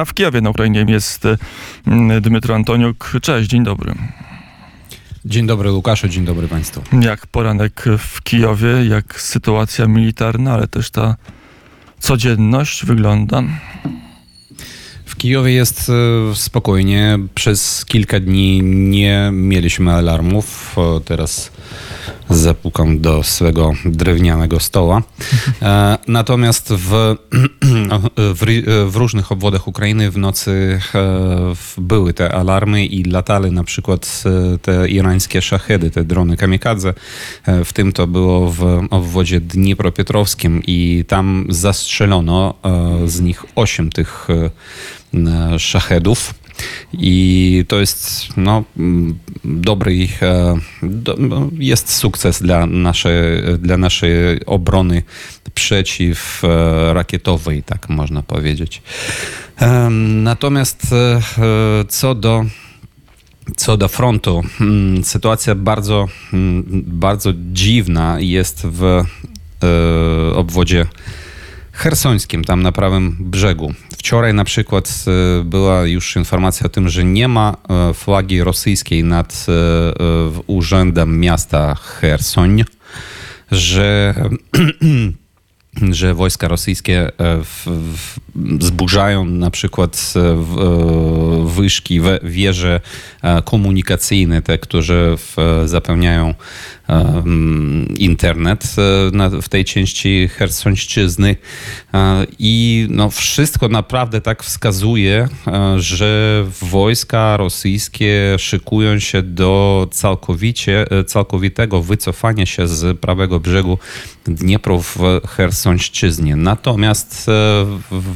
A w Kijowie na Ukrainie jest Dmytro Antoniuk. Cześć, dzień dobry. Dzień dobry Łukaszu, dzień dobry Państwu. Jak poranek w Kijowie, jak sytuacja militarna, ale też ta codzienność wygląda? W Kijowie jest e, spokojnie. Przez kilka dni nie mieliśmy alarmów. Teraz zapukam do swego drewnianego stoła. E, natomiast w, w, w, różnych obwodach Ukrainy w nocy e, były te alarmy i latali na przykład te irańskie szachedy, te drony kamikadze. W tym to było w obwodzie Dniepropietrowskim i tam zastrzelono z nich osiem tych E, szachedów. I to jest no, dobry, e, no, jest sukces dla naszej, dla naszej obrony przeciwrakietowej, tak można powiedzieć. Natomiast e, co do co do frontu, mm, sytuacja bardzo, mm, bardzo dziwna jest w obwodzie Hersońskim, tam na prawym brzegu. Wczoraj na przykład e, była już informacja o tym, że nie ma e, flagi rosyjskiej nad e, urzędem miasta Hersoń, że że wojska rosyjskie zburzają na przykład wyszki, wieże komunikacyjne, te, które zapełniają internet w tej części Hersońszczyzny i no wszystko naprawdę tak wskazuje, że wojska rosyjskie szykują się do całkowicie, całkowitego wycofania się z prawego brzegu Dniepru w Hersońszczyznie. Natomiast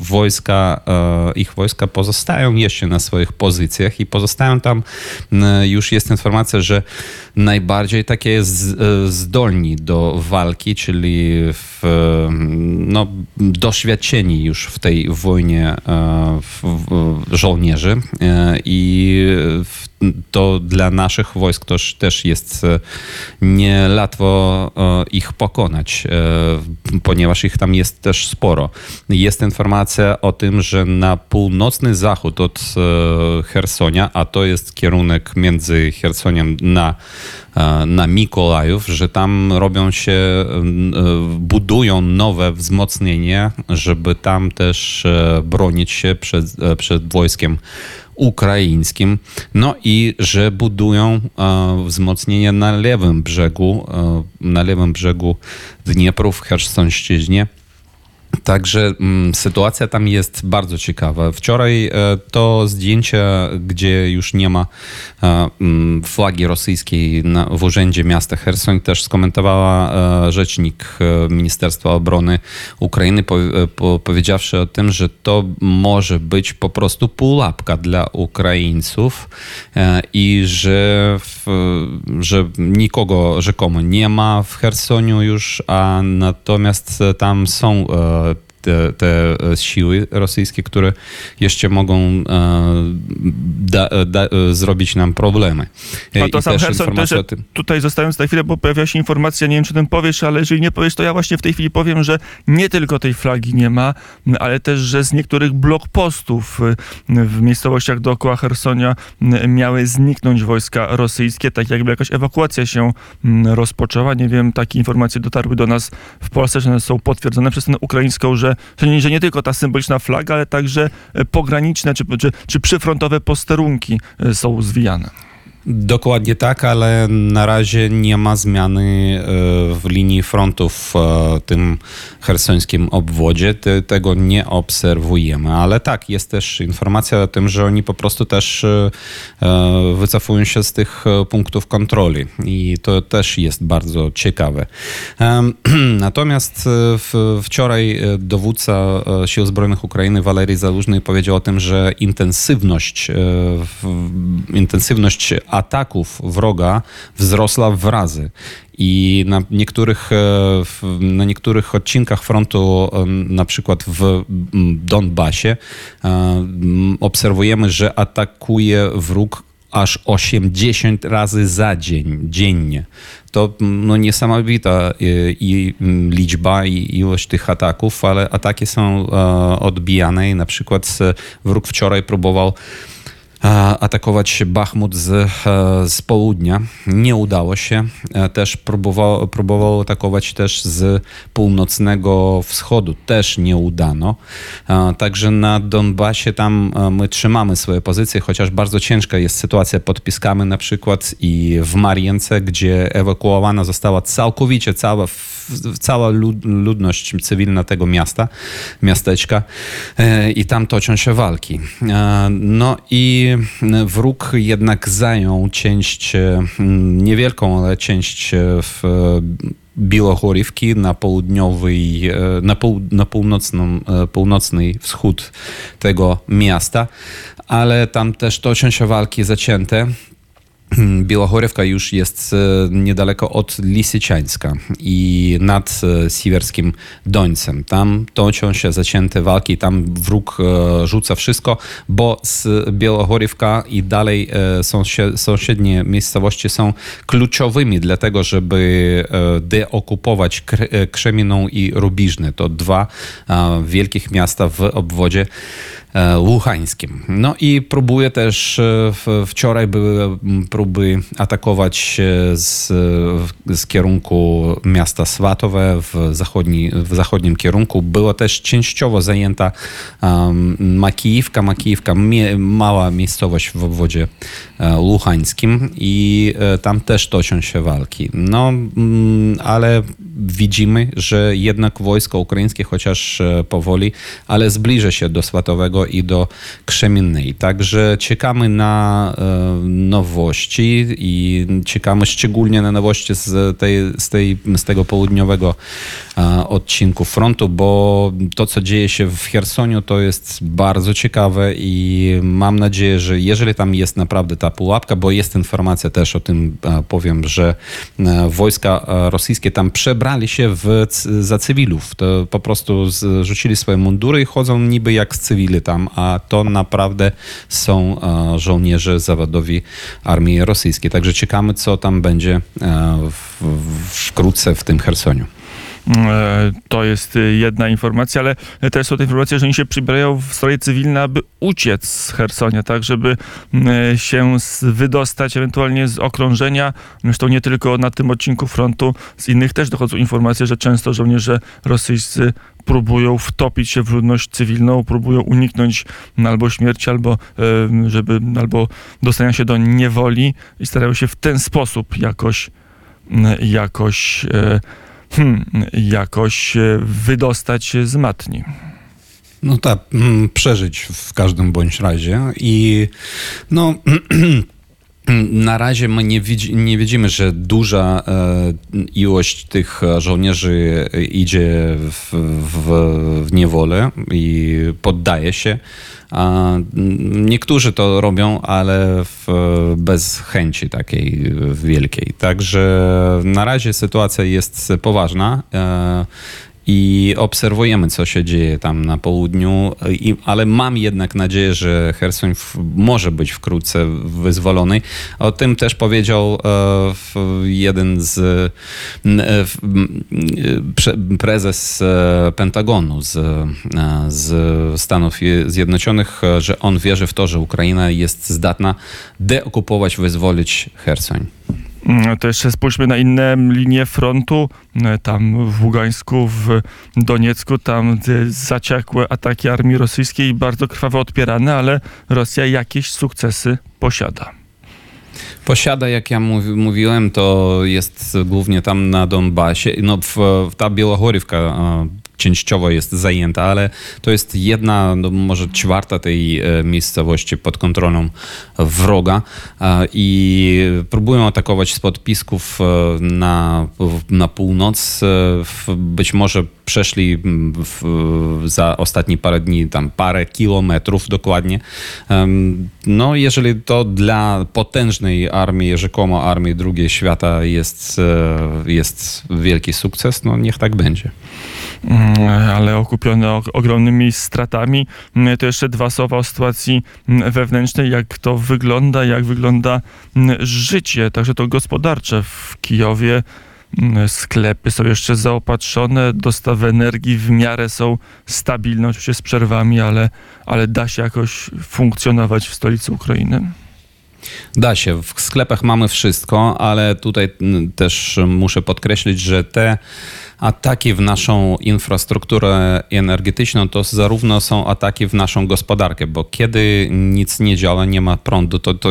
wojska, ich wojska pozostają jeszcze na swoich pozycjach i pozostają tam, już jest informacja, że najbardziej takie zdolni do walki, czyli w, no, doświadczeni już w tej wojnie e, żołnierzy e, i to dla naszych wojsk to też jest e, niełatwo ich pokonać, ponieważ ich tam jest też sporo. Jest informacja o tym, że na północny zachód od Hersonia, a to jest kierunek między Hersoniem na E, na Mikołajów, że tam robią się, e, budują nowe wzmocnienie, żeby tam też e, bronić się przed, przed wojskiem ukraińskim. No i że budują wzmocnienie na lewym brzegu, na lewym brzegu Dniepru w Hersonszczyźnie Także mm, sytuacja tam jest bardzo ciekawa. Wczoraj e, to zdjęcie, gdzie już nie ma e, mm, flagi rosyjskiej na, w urzędzie miasta Hersoń, też skomentowała e, rzecznik e, Ministerstwa Obrony Ukrainy, po, e, po, powiedziawszy o tym, że to może być po prostu pułapka dla Ukraińców e, i że, w, że nikogo rzekomo nie ma w Hersoniu już, a natomiast tam są te, te siły rosyjskie, które jeszcze mogą e, da, da, zrobić nam problemy. A to I sam Herson, też, tym... tutaj zostając na chwilę, bo pojawia się informacja, nie wiem czy tym powiesz, ale jeżeli nie powiesz, to ja właśnie w tej chwili powiem, że nie tylko tej flagi nie ma, ale też, że z niektórych blokpostów w miejscowościach dookoła Hersonia miały zniknąć wojska rosyjskie, tak jakby jakaś ewakuacja się rozpoczęła. Nie wiem, takie informacje dotarły do nas w Polsce, że one są potwierdzone przez tę ukraińską, że że nie, że nie tylko ta symboliczna flaga, ale także e, pograniczne czy, czy, czy przyfrontowe posterunki e, są zwijane. Dokładnie tak, ale na razie nie ma zmiany e, w linii frontu w tym hersońskim obwodzie. Tego nie obserwujemy, ale tak, jest też informacja o tym, że oni po prostu też e, e, wycofują się z tych punktów kontroli i to też jest bardzo ciekawe. Natomiast wczoraj dowódca Sił Zbrojnych Ukrainy Walerii Zalużny powiedział o tym, że intensywność, intensywność ataków wroga wzrosła w razy. I na niektórych, e, na niektórych odcinkach frontu, e, na przykład w Donbasie, e, obserwujemy, że atakuje wróg aż 80 razy za dzień, dziennie. To no, niesamowita i, i liczba i ilość tych ataków, ale ataki są odbijane i na przykład wróg wczoraj próbował atakować Bachmut z, e, z południa. Nie udało się. E, też próbował, próbował atakować też z północnego wschodu. Też nie udano. E, także na Donbasie tam my trzymamy swoje pozycje, chociaż bardzo ciężka jest sytuacja pod Piskami na przykład i w Marience, gdzie ewakuowana została całkowicie cała cała ludność cywilna tego miasta, miasteczka i tam toczą się walki. No i wróg jednak zajął część, e, niewielką, ale część e, w Biłochorywki na południowy, e, na, pół, na północną, północny wschód tego miasta, ale tam też toczą się walki zacięte. Białachorewka już jest e, niedaleko od Lisyczańska i nad e, Siwerskim Dońcem. Tam toczą się zacięte walki, tam wróg e, rzuca wszystko, bo z Białachorewka i dalej sąsiednie miejscowości są kluczowymi dla tego, żeby deokupować Krzeminą i Rubiżny. To dwa wielkich miasta w obwodzie Łuchańskim. No i próbuje też, wczoraj były próby atakować z, z kierunku miasta Swatowe w, zachodni, w zachodnim kierunku. Była też częściowo zajęta um, Makijówka. Makijówka, mie, mała miejscowość w obwodzie e, luchańskim i e, tam też toczą się walki. No, mm, ale widzimy, że jednak wojsko ukraińskie, chociaż e, powoli, ale zbliża się do Swatowego i do Krzemiennej. Także czekamy na nowości nowości i czekamy szczególnie na nowości z, tej, z, tej, z tego południowego odcinku frontu, bo to, co dzieje się w Chersoniu, to jest bardzo ciekawe i mam nadzieję, że jeżeli tam jest naprawdę ta pułapka, bo jest informacja też o tym, powiem, że wojska rosyjskie tam przebrali się w, za cywilów. To po prostu rzucili swoje mundury i chodzą niby jak cywili tam, a to naprawdę są żołnierze zawodowi armii rosyjskiej. Także czekamy, co tam będzie wkrótce w tym Chersoniu. E, to jest jedna informacja, ale też są te informacje, że oni się przybierają w stroje cywilne, aby uciec z Hersonia, tak, żeby e, się wydostać ewentualnie z okrążenia. Zresztą nie tylko na tym odcinku frontu, z innych też dochodzą informacje, że często żołnierze rosyjscy próbują wtopić się w ludność cywilną, próbują uniknąć albo śmierci, albo e, żeby, albo dostania się do niewoli i starają się w ten sposób jakoś jakoś hmm, jakoś e, wydostać się z matni. No tak, mm, przeżyć w każdym bądź razie i no Na razie my nie, widzi, nie widzimy, że duża e, ilość tych żołnierzy idzie w, w, w niewolę i poddaje się. Niektórzy to robią, ale w, bez chęci takiej wielkiej. Także na razie sytuacja jest poważna. E, i obserwujemy, co się dzieje tam na południu, I, ale mam jednak nadzieję, że Hersoń może być wkrótce wyzwolony. O tym też powiedział e, jeden z e, prze, prezes e, Pentagonu z, e, z Stanów Zjednoczonych, że on wierzy w to, że Ukraina jest zdatna deokupować, wyzwolić Hersoń. Mm, to jeszcze spójrzmy na inne linie frontu. E, tam w Ługańsku, w Doniecku, tam zaciekłe ataki armii rosyjskiej, bardzo krwawo odpierane, ale Rosja jakieś sukcesy posiada. Posiada, jak ja mówiłem, to jest głównie tam na Donbasie. No, w, ta Białogorywka częściowo jest zajęta, ale to jest jedna, no może czwarta tej e, miejscowości pod kontrolą wroga i próbują atakować z podpisków e, na, na północ. E, być może przeszli w, za ostatnie parę dni tam parę kilometrów dokładnie. No, jeżeli to dla potężnej armii, rzekomo armii drugiej świata jest, jest wielki sukces, no niech tak będzie. Mm, ale okupione ogromnymi stratami. Mm, to jeszcze dwa słowa o sytuacji mm, wewnętrznej, jak to wygląda, jak wygląda życie, także to gospodarcze w Kijowie. Sklepy są jeszcze zaopatrzone, dostawy energii w miarę są stabilne, oczywiście z przerwami, ale, ale da się jakoś funkcjonować w stolicy Ukrainy. Da się, w sklepach mamy wszystko, ale tutaj też muszę podkreślić, że te ataki w naszą infrastrukturę energetyczną to zarówno są ataki w naszą gospodarkę, bo kiedy nic nie działa, nie ma prądu, to, to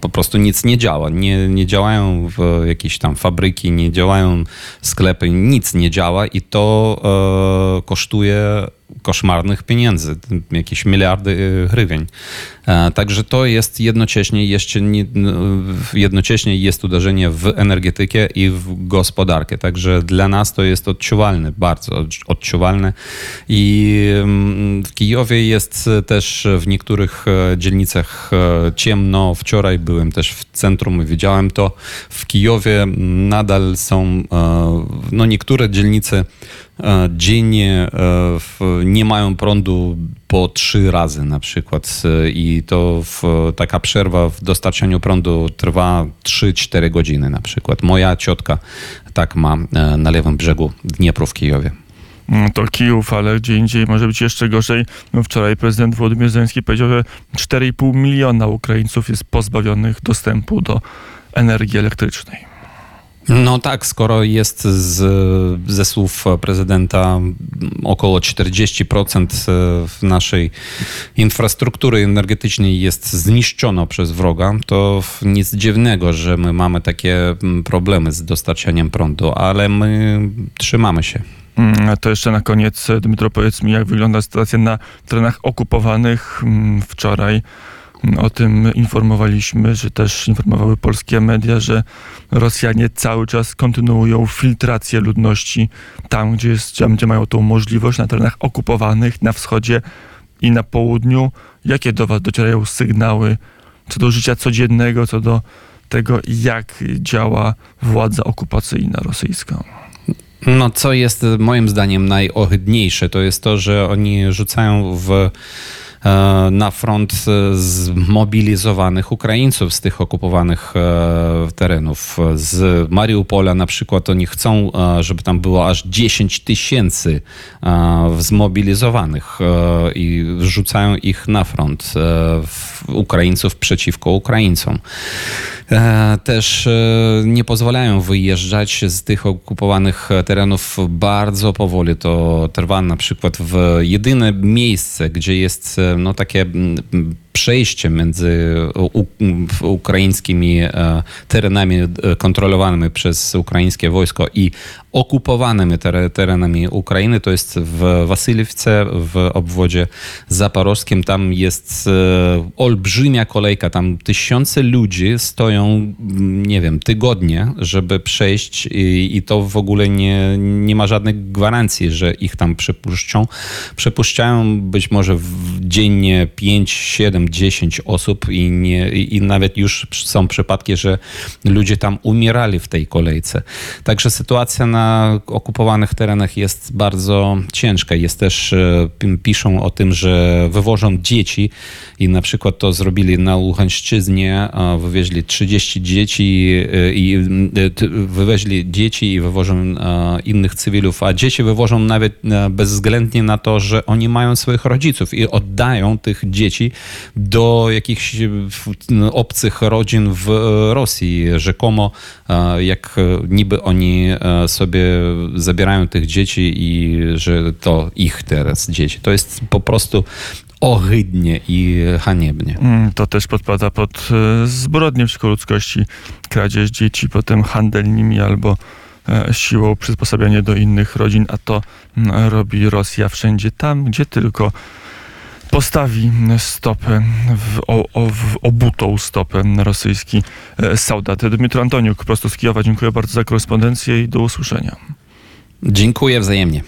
po prostu nic nie działa. Nie, nie działają jakieś tam fabryki, nie działają sklepy, nic nie działa i to e, kosztuje koszmarnych pieniędzy, jakieś miliardy hrywień. E, także to jest jednocześnie jeszcze nie, jednocześnie jest uderzenie w energetykę i w gospodarkę. Także dla nas to jest odczuwalne, bardzo odczuwalne. I mm, w Kijowie jest też w niektórych e, dzielnicach e, ciemno. Wczoraj byłem też w centrum i widziałem to. W Kijowie nadal są no, niektóre dzielnice dziennie nie mają prądu po trzy razy na przykład i to w, taka przerwa w dostarczaniu prądu trwa 3-4 godziny na przykład. Moja ciotka tak ma e, na lewym brzegu Dniepru w Kijowie. Mm, to Kijów, ale gdzie indziej może być jeszcze gorzej. No wczoraj prezydent Władimir Zelenski powiedział, że 4,5 miliona Ukraińców jest pozbawionych dostępu do energii elektrycznej. No tak, skoro jest z, ze słów prezydenta około 40% e, naszej infrastruktury energetycznej jest zniszczono przez wroga, to nic dziwnego, że my mamy takie problemy z dostarczaniem prądu, ale my trzymamy się. Mm, to jeszcze na koniec, Dmytro, powiedz mi, jak wygląda sytuacja na terenach okupowanych mm, wczoraj. O tym informowaliśmy, że też informowały polskie media, że Rosjanie cały czas kontynuują filtrację ludności tam, gdzie, jest, gdzie mają tą możliwość, na terenach okupowanych, na wschodzie i na południu. Jakie do Was docierają sygnały co do życia codziennego, co do tego, jak działa władza okupacyjna rosyjska? No, co jest moim zdaniem najohydniejsze, to jest to, że oni rzucają w na front e, zmobilizowanych Ukraińców z tych okupowanych e, terenów. Z Mariupola na przykład oni chcą, żeby tam było aż 10 tysięcy zmobilizowanych i rzucają ich na front Ukraińców przeciwko Ukraińcom. Też nie pozwalają wyjeżdżać z tych okupowanych terenów bardzo powoli. To trwa na przykład w jedyne miejsce, gdzie jest no, takie przejście między ukraińskimi e, terenami e, kontrolowanymi przez ukraińskie wojsko i okupowanymi terenami Ukrainy, to jest w Wasylewce, w obwodzie zaporowskim. Tam jest e, olbrzymia kolejka, tam tysiące ludzi stoją, nie wiem, tygodnie, żeby przejść i, i to w ogóle nie, nie ma żadnych gwarancji, że ich tam przepuszczą. Przepuszczają być może dziennie 5, 7, 10 osób i, nie, i nawet już są przypadki, że ludzie tam umierali w tej kolejce. Także sytuacja na okupowanych terenach jest bardzo ciężka. Jest też, e, piszą o tym, że wywożą dzieci i na przykład to zrobili na Łuchańszczyźnie, wywieźli 30 dzieci e, i e, wywieźli dzieci i wywożą innych cywilów, a dzieci wywożą nawet bezwzględnie na to, że oni mają swoich rodziców i oddają tych dzieci do jakichś no, obcych rodzin w Rosji. Rzekomo, e, jak niby oni e, sobie zabierają tych dzieci i że to ich teraz dzieci. To jest po prostu ohydnie i haniebnie. Mm, to też podpada pod e, zbrodnię przeciwko ludzkości, kradzież dzieci, potem handel nimi albo siłą przysposabianie do innych rodzin, a to mm, robi Rosja wszędzie tam, gdzie tylko postawi stopę, w, o, o, w obutą stopę rosyjski e, soldat. Dmytro Antoniuk, prosto z Kijowa, dziękuję bardzo za korespondencję i do usłyszenia. Dziękuję wzajemnie.